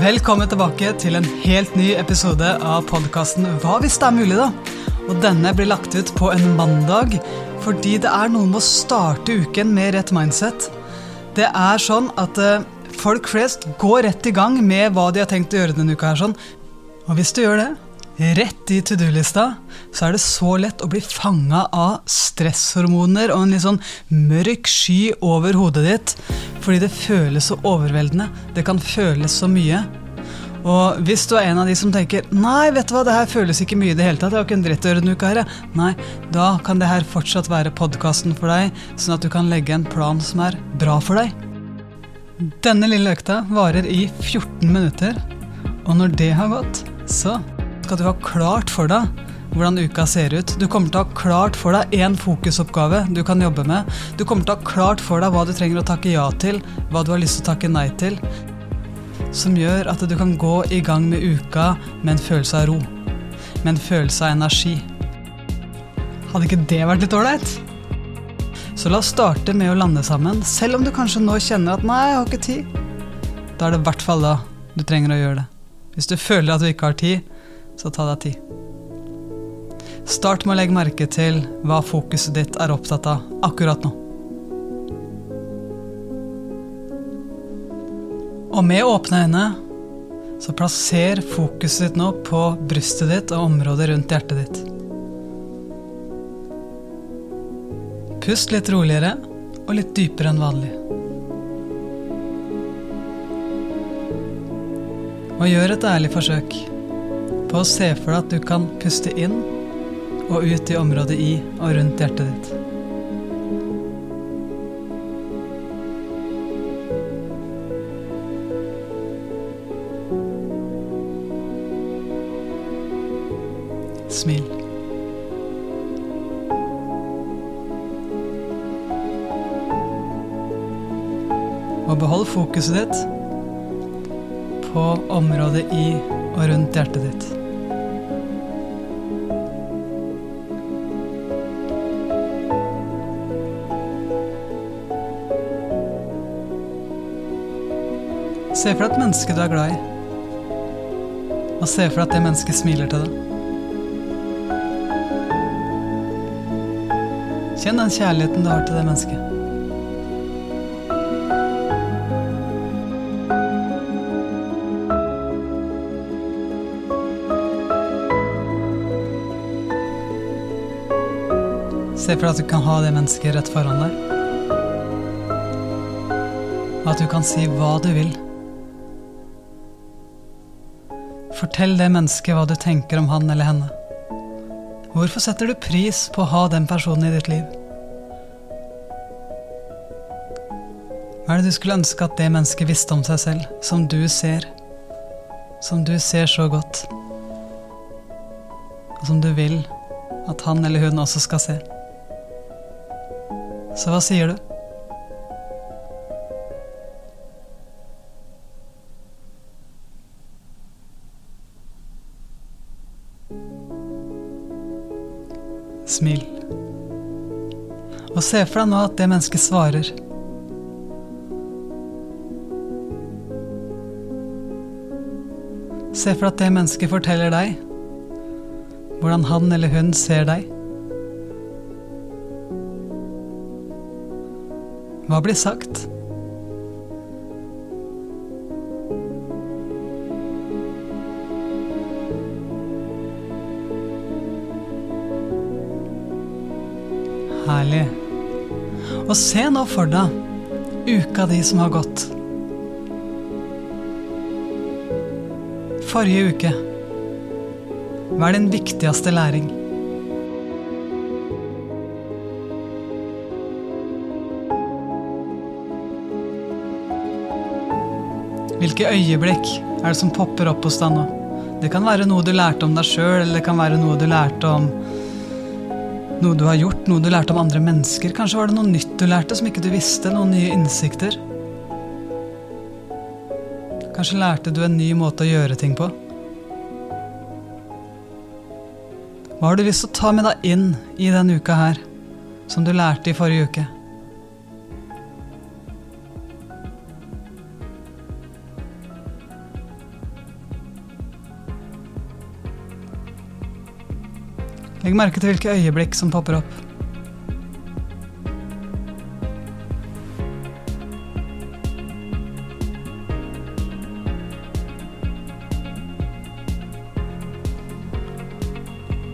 Velkommen tilbake til en helt ny episode av podkasten Hva hvis det er mulig, da? Og denne blir lagt ut på en mandag fordi det er noe med å starte uken med rett mindset. Det er sånn at eh, folk flest går rett i gang med hva de har tenkt å gjøre denne uka. her sånn. Og hvis du gjør det, rett i to do-lista, så er det så lett å bli fanga av stresshormoner og en litt sånn mørk sky over hodet ditt, fordi det føles så overveldende. Det kan føles så mye. Og hvis du er en av de som tenker Nei, vet du hva, det her føles ikke mye i det hele tatt, jeg har ikke en dritt å gjøre denne uka her. Nei, da kan det her fortsatt være podkasten for deg, sånn at du kan legge en plan som er bra for deg. Denne lille økta varer i 14 minutter, og når det har gått, så skal du ha klart for deg hvordan uka ser ut. Du kommer til å ha klart for deg én fokusoppgave du kan jobbe med. Du kommer til å ha klart for deg hva du trenger å takke ja til, hva du har lyst til å takke nei til. Som gjør at du kan gå i gang med uka med en følelse av ro. Med en følelse av energi. Hadde ikke det vært litt ålreit? Så la oss starte med å lande sammen, selv om du kanskje nå kjenner at 'nei, jeg har ikke tid'. Da er det i hvert fall da du trenger å gjøre det. Hvis du føler at du ikke har tid, så ta deg tid. Start med å legge merke til hva fokuset ditt er opptatt av akkurat nå. Og med åpne øyne så plasser fokuset ditt nå på brystet ditt og området rundt hjertet ditt. Pust litt roligere og litt dypere enn vanlig. Og gjør et ærlig forsøk på å se for deg at du kan puste inn og ut i området i og rundt hjertet ditt. Smil. Og behold fokuset ditt på området i og rundt hjertet ditt. Se for deg et menneske du er glad i. Og se for deg at det mennesket smiler til deg. Kjenn den kjærligheten du har til det mennesket. Se for deg at du kan ha det mennesket rett foran deg. Og at du kan si hva du vil. Fortell det mennesket hva du tenker om han eller henne. Hvorfor setter du pris på å ha den personen i ditt liv? Hva er det du skulle ønske at det mennesket visste om seg selv, som du ser? Som du ser så godt? Og som du vil at han eller hun også skal se? Så hva sier du? Smil. Og se for deg nå at det mennesket svarer. Se for deg at det mennesket forteller deg hvordan han eller hun ser deg. Hva blir sagt? Og se nå for deg uka di som har gått. Forrige uke. Hva er din viktigste læring? Hvilke øyeblikk er det som popper opp hos deg nå? Det kan være noe du lærte om deg sjøl, eller det kan være noe du lærte om noe du har gjort, noe du lærte om andre mennesker. Kanskje var det noe nytt du lærte som ikke du visste, noen nye innsikter. Kanskje lærte du en ny måte å gjøre ting på. Hva har du lyst til å ta med deg inn i denne uka her, som du lærte i forrige uke? Legg merke til hvilke øyeblikk som popper opp.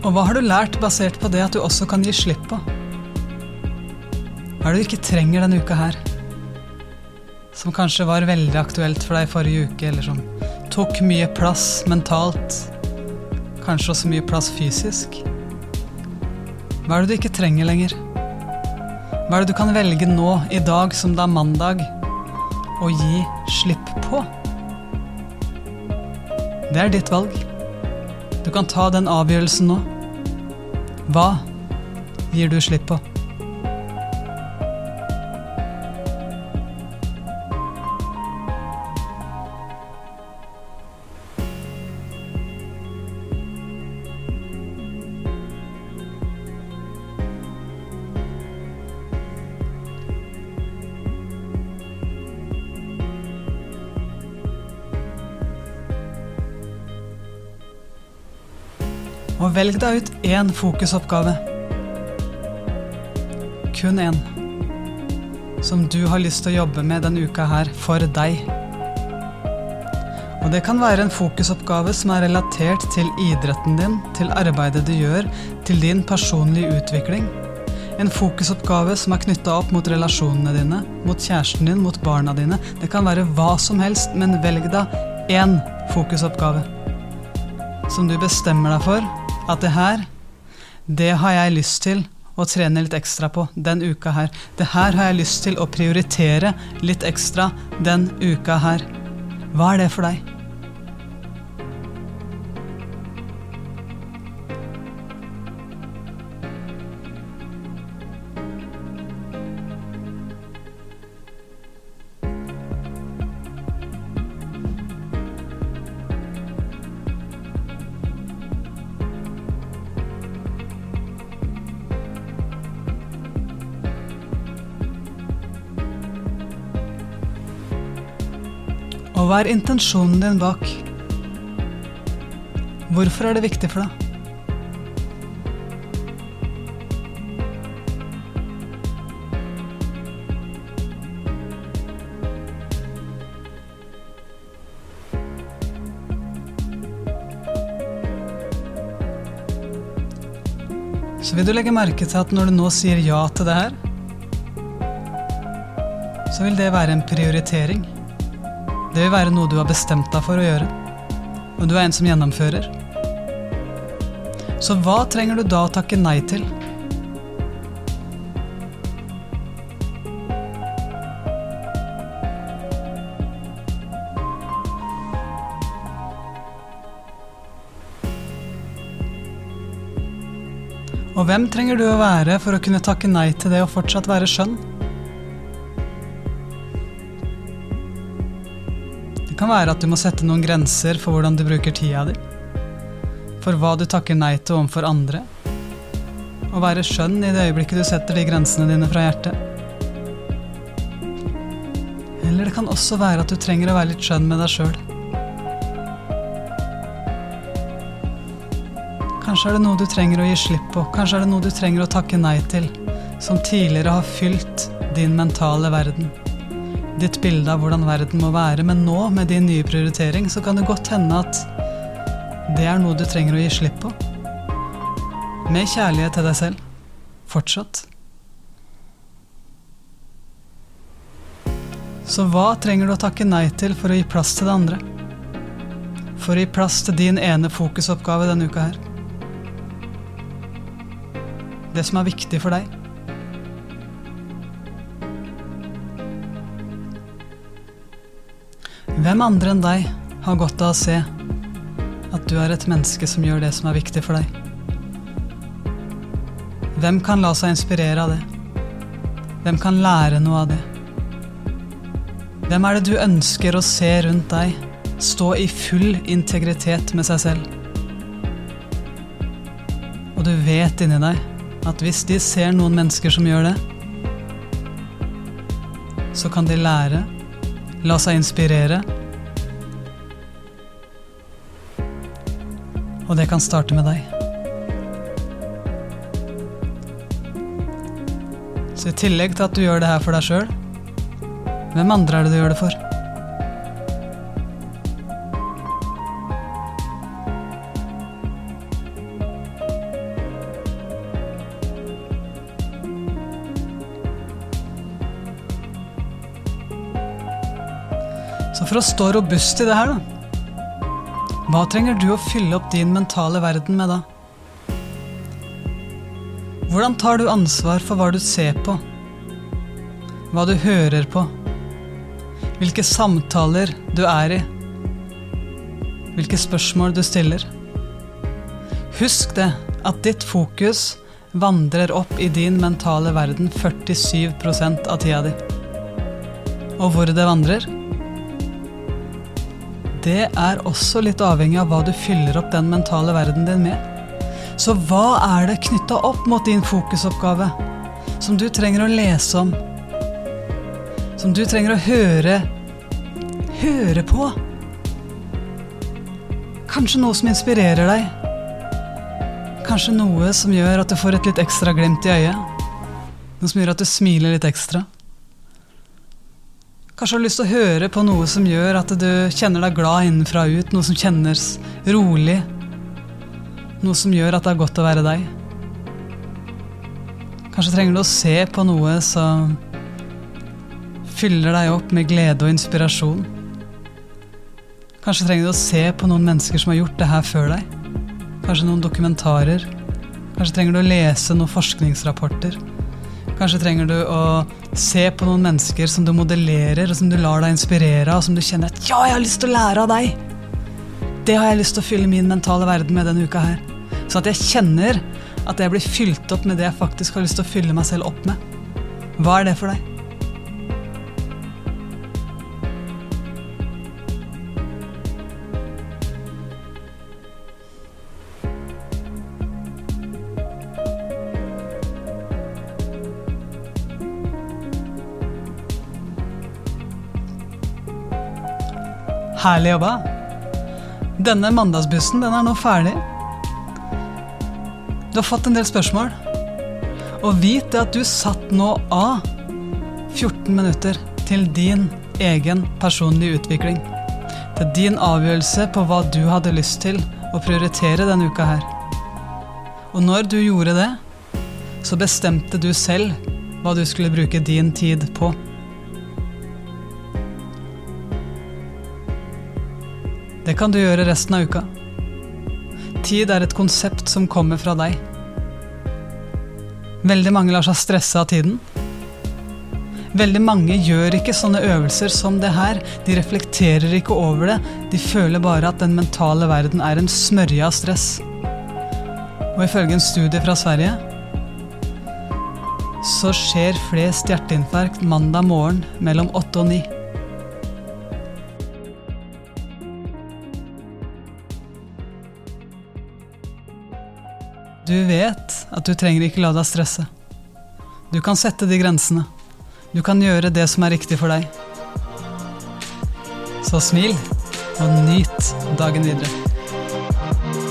Og hva har du lært basert på det at du også kan gi slipp på? Hva er det du ikke trenger denne uka her? Som kanskje var veldig aktuelt for deg forrige uke, eller som tok mye plass mentalt. Kanskje også mye plass fysisk. Hva er det du ikke trenger lenger? Hva er det du kan velge nå, i dag som det er mandag, å gi slipp på? Det er ditt valg. Du kan ta den avgjørelsen nå. Hva gir du slipp på? Og velg deg ut én fokusoppgave. Kun én. Som du har lyst til å jobbe med denne uka her for deg. Og det kan være en fokusoppgave som er relatert til idretten din, til arbeidet du gjør, til din personlige utvikling. En fokusoppgave som er knytta opp mot relasjonene dine, mot kjæresten din, mot barna dine. Det kan være hva som helst, men velg deg én fokusoppgave. Som du bestemmer deg for at det her, det har jeg lyst til å trene litt ekstra på den uka her. Det her har jeg lyst til å prioritere litt ekstra den uka her. Hva er det for deg? Og hva er intensjonen din bak? Hvorfor er det viktig for deg? Så vil du legge merke til at når du nå sier ja til det her, så vil det være en prioritering. Det vil være noe du har bestemt deg for å gjøre. Og du er en som gjennomfører. Så hva trenger du da å takke nei til? Og hvem trenger du å være for å kunne takke nei til det og fortsatt være skjønn? Kan være at du må sette noen grenser for hvordan du bruker tida di. For hva du takker nei til overfor andre. Og være skjønn i det øyeblikket du setter de grensene dine fra hjertet. Eller det kan også være at du trenger å være litt skjønn med deg sjøl. Kanskje er det noe du trenger å gi slipp på, kanskje er det noe du trenger å takke nei til, som tidligere har fylt din mentale verden ditt bilde av hvordan verden må være, men nå, med din nye prioritering, så kan det godt hende at det er noe du trenger å gi slipp på. Med kjærlighet til deg selv. Fortsatt. Så hva trenger du å takke nei til for å gi plass til det andre? For å gi plass til din ene fokusoppgave denne uka her. Det som er viktig for deg. Hvem andre enn deg har godt av å se at du er et menneske som gjør det som er viktig for deg? Hvem kan la seg inspirere av det? Hvem kan lære noe av det? Hvem er det du ønsker å se rundt deg stå i full integritet med seg selv? Og du vet inni deg at hvis de ser noen mennesker som gjør det, så kan de lære La seg inspirere. Og det kan starte med deg. Så i tillegg til at du gjør det her for deg sjøl, hvem andre er det du gjør det for? Så for å stå robust i det her, da hva trenger du å fylle opp din mentale verden med da? Hvordan tar du ansvar for hva du ser på? Hva du hører på? Hvilke samtaler du er i? Hvilke spørsmål du stiller? Husk det, at ditt fokus vandrer opp i din mentale verden 47% av tida di. Og hvor det vandrer? Det er også litt avhengig av hva du fyller opp den mentale verden din med. Så hva er det knytta opp mot din fokusoppgave, som du trenger å lese om? Som du trenger å høre høre på? Kanskje noe som inspirerer deg? Kanskje noe som gjør at du får et litt ekstra glimt i øyet? Noe som gjør at du smiler litt ekstra? Kanskje har lyst til å høre på noe som gjør at du kjenner deg glad innenfra og ut, noe som kjennes rolig, noe som gjør at det er godt å være deg. Kanskje trenger du å se på noe som fyller deg opp med glede og inspirasjon. Kanskje trenger du å se på noen mennesker som har gjort det her før deg. Kanskje noen dokumentarer. Kanskje trenger du å lese noen forskningsrapporter. Kanskje trenger du å se på noen mennesker som du modellerer, og som du lar deg inspirere av, som du kjenner at 'ja, jeg har lyst til å lære av deg'. Det har jeg lyst til å fylle min mentale verden med denne uka her. Sånn at jeg kjenner at jeg blir fylt opp med det jeg faktisk har lyst til å fylle meg selv opp med. Hva er det for deg? Herlig jobba. Denne mandagsbussen den er nå ferdig. Du har fått en del spørsmål. Og vit at du satt nå av 14 minutter til din egen personlige utvikling. Til din avgjørelse på hva du hadde lyst til å prioritere denne uka her. Og når du gjorde det, så bestemte du selv hva du skulle bruke din tid på. Det kan du gjøre resten av uka. Tid er et konsept som kommer fra deg. Veldig mange lar seg stresse av tiden. Veldig mange gjør ikke sånne øvelser som det her. De reflekterer ikke over det. De føler bare at den mentale verden er en smørje av stress. Og ifølge en studie fra Sverige så skjer flest hjerteinfarkt mandag morgen mellom åtte og ni. Du vet at du trenger ikke la deg stresse. Du kan sette de grensene. Du kan gjøre det som er riktig for deg. Så smil, og nyt dagen videre.